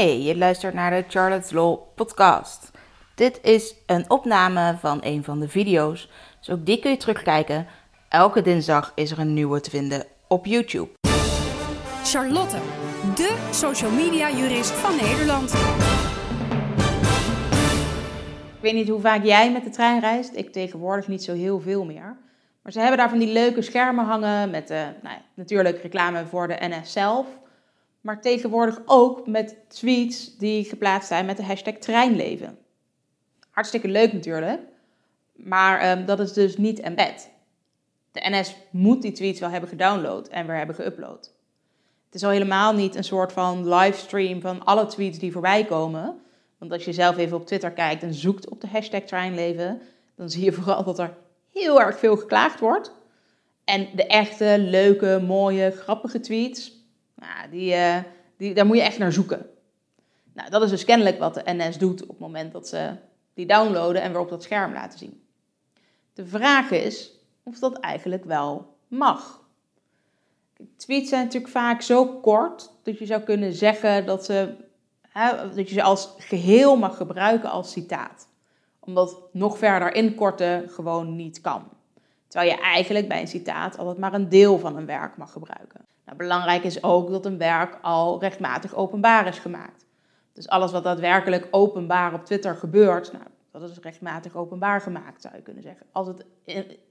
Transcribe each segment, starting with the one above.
Je luistert naar de Charlotte's Law podcast. Dit is een opname van een van de video's, dus ook die kun je terugkijken. Elke dinsdag is er een nieuwe te vinden op YouTube. Charlotte, de social media jurist van Nederland. Ik weet niet hoe vaak jij met de trein reist. Ik tegenwoordig niet zo heel veel meer. Maar ze hebben daar van die leuke schermen hangen met uh, nou ja, natuurlijk reclame voor de NS zelf. Maar tegenwoordig ook met tweets die geplaatst zijn met de hashtag treinleven. Hartstikke leuk natuurlijk, maar um, dat is dus niet embed. De NS moet die tweets wel hebben gedownload en weer hebben geüpload. Het is al helemaal niet een soort van livestream van alle tweets die voorbij komen. Want als je zelf even op Twitter kijkt en zoekt op de hashtag treinleven, dan zie je vooral dat er heel erg veel geklaagd wordt. En de echte, leuke, mooie, grappige tweets, nou, die, uh, die, daar moet je echt naar zoeken. Nou, dat is dus kennelijk wat de NS doet op het moment dat ze die downloaden en weer op dat scherm laten zien. De vraag is of dat eigenlijk wel mag. Tweets zijn natuurlijk vaak zo kort dat je zou kunnen zeggen dat, ze, hè, dat je ze als geheel mag gebruiken als citaat. Omdat nog verder inkorten gewoon niet kan. Terwijl je eigenlijk bij een citaat altijd maar een deel van een werk mag gebruiken. Nou, belangrijk is ook dat een werk al rechtmatig openbaar is gemaakt. Dus alles wat daadwerkelijk openbaar op Twitter gebeurt, nou, dat is rechtmatig openbaar gemaakt, zou je kunnen zeggen. Als het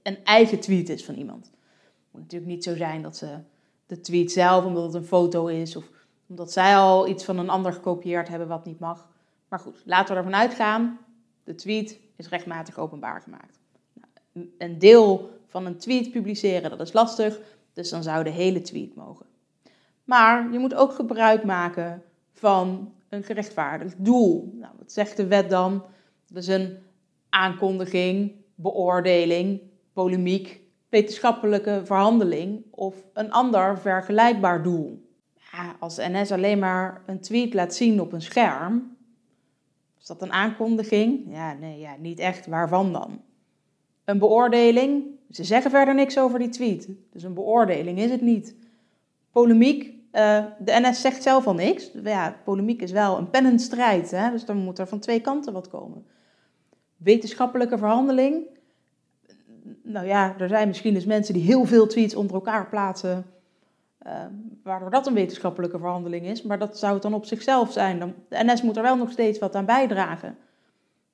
een eigen tweet is van iemand. Het moet natuurlijk niet zo zijn dat ze de tweet zelf, omdat het een foto is, of omdat zij al iets van een ander gekopieerd hebben wat niet mag. Maar goed, laten we ervan uitgaan, de tweet is rechtmatig openbaar gemaakt. Een deel van een tweet publiceren, dat is lastig. Dus dan zou de hele tweet mogen. Maar je moet ook gebruik maken van een gerechtvaardigd doel. Nou, wat zegt de wet dan? Dat is een aankondiging, beoordeling, polemiek, wetenschappelijke verhandeling of een ander vergelijkbaar doel. Ja, als NS alleen maar een tweet laat zien op een scherm, is dat een aankondiging? Ja, nee, ja, niet echt. Waarvan dan? Een beoordeling? Ze zeggen verder niks over die tweet. Dus een beoordeling is het niet. Polemiek? Uh, de NS zegt zelf al niks. Ja, polemiek is wel een pennenstrijd. Hè? Dus dan moet er van twee kanten wat komen. Wetenschappelijke verhandeling? Nou ja, er zijn misschien dus mensen die heel veel tweets onder elkaar plaatsen. Uh, waardoor dat een wetenschappelijke verhandeling is. Maar dat zou het dan op zichzelf zijn. De NS moet er wel nog steeds wat aan bijdragen.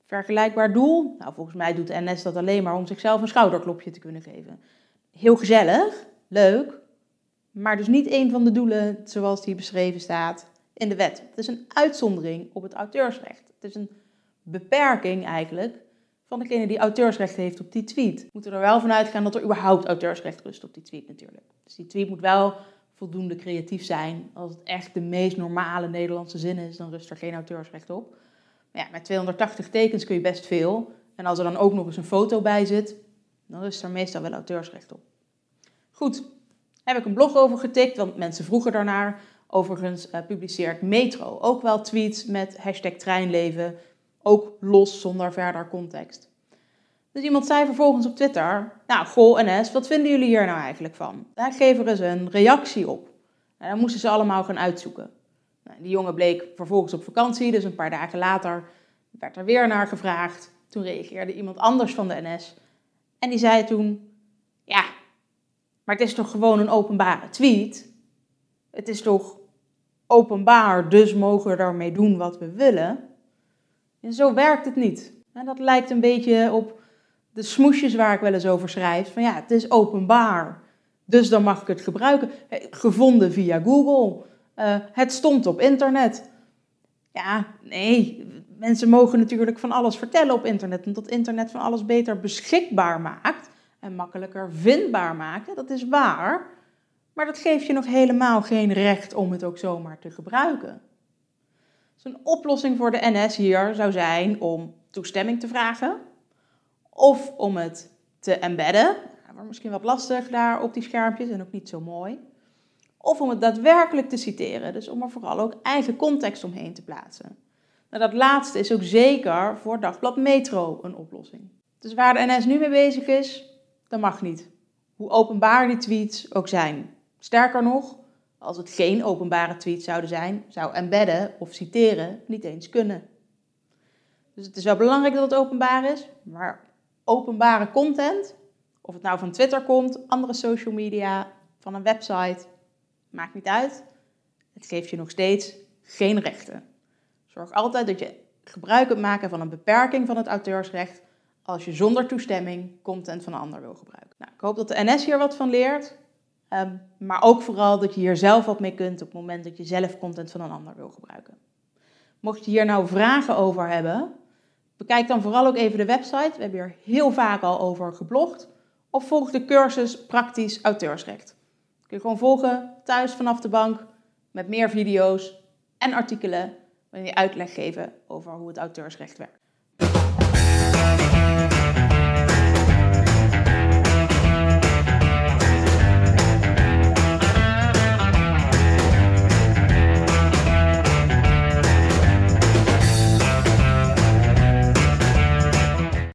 Vergelijkbaar doel? Nou, volgens mij doet de NS dat alleen maar om zichzelf een schouderklopje te kunnen geven. Heel gezellig, leuk, maar dus niet een van de doelen zoals die beschreven staat in de wet. Het is een uitzondering op het auteursrecht. Het is een beperking eigenlijk van degene die auteursrecht heeft op die tweet. We moeten er wel van uitgaan dat er überhaupt auteursrecht rust op die tweet natuurlijk. Dus die tweet moet wel voldoende creatief zijn. Als het echt de meest normale Nederlandse zin is, dan rust er geen auteursrecht op ja, met 280 tekens kun je best veel. En als er dan ook nog eens een foto bij zit, dan is er meestal wel auteursrecht op. Goed, heb ik een blog over getikt, want mensen vroegen daarnaar. Overigens uh, publiceert Metro ook wel tweets met hashtag treinleven, ook los zonder verder context. Dus iemand zei vervolgens op Twitter, nou, goh NS, wat vinden jullie hier nou eigenlijk van? Daar geven ze een reactie op. En dan moesten ze allemaal gaan uitzoeken. Nou, die jongen bleek vervolgens op vakantie, dus een paar dagen later werd er weer naar gevraagd. Toen reageerde iemand anders van de NS. En die zei toen: Ja, maar het is toch gewoon een openbare tweet? Het is toch openbaar, dus mogen we daarmee doen wat we willen? En zo werkt het niet. En dat lijkt een beetje op de smoesjes waar ik wel eens over schrijf. Van ja, het is openbaar, dus dan mag ik het gebruiken. Gevonden via Google. Uh, het stond op internet. Ja, nee, mensen mogen natuurlijk van alles vertellen op internet. Omdat internet van alles beter beschikbaar maakt en makkelijker vindbaar maakt. Dat is waar. Maar dat geeft je nog helemaal geen recht om het ook zomaar te gebruiken. Dus een oplossing voor de NS hier zou zijn om toestemming te vragen. Of om het te embedden. Misschien wat lastig daar op die schermpjes en ook niet zo mooi of om het daadwerkelijk te citeren. Dus om er vooral ook eigen context omheen te plaatsen. Nou, dat laatste is ook zeker voor Dagblad Metro een oplossing. Dus waar de NS nu mee bezig is, dat mag niet. Hoe openbaar die tweets ook zijn. Sterker nog, Als het geen openbare tweets zouden zijn, zou embedden of citeren niet eens kunnen. Dus het is wel belangrijk dat het openbaar is, maar openbare content, of het nou van Twitter komt, andere social media, van een website, maakt niet uit. Het geeft je nog steeds geen rechten. Zorg altijd dat je gebruik kunt maken van een beperking van het auteursrecht als je zonder toestemming content van een ander wil gebruiken. Nou, ik hoop dat de NS hier wat van leert. Ehm, maar ook vooral dat je hier zelf wat mee kunt op het moment dat je zelf content van een ander wil gebruiken. Mocht je hier nou vragen over hebben, bekijk dan vooral ook even de website. We hebben hier heel vaak al over geblogd. Of volg de cursus Praktisch Auteursrecht. Kun je gewoon volgen thuis vanaf de bank met meer video's en artikelen waarin je uitleg geven over hoe het auteursrecht werkt.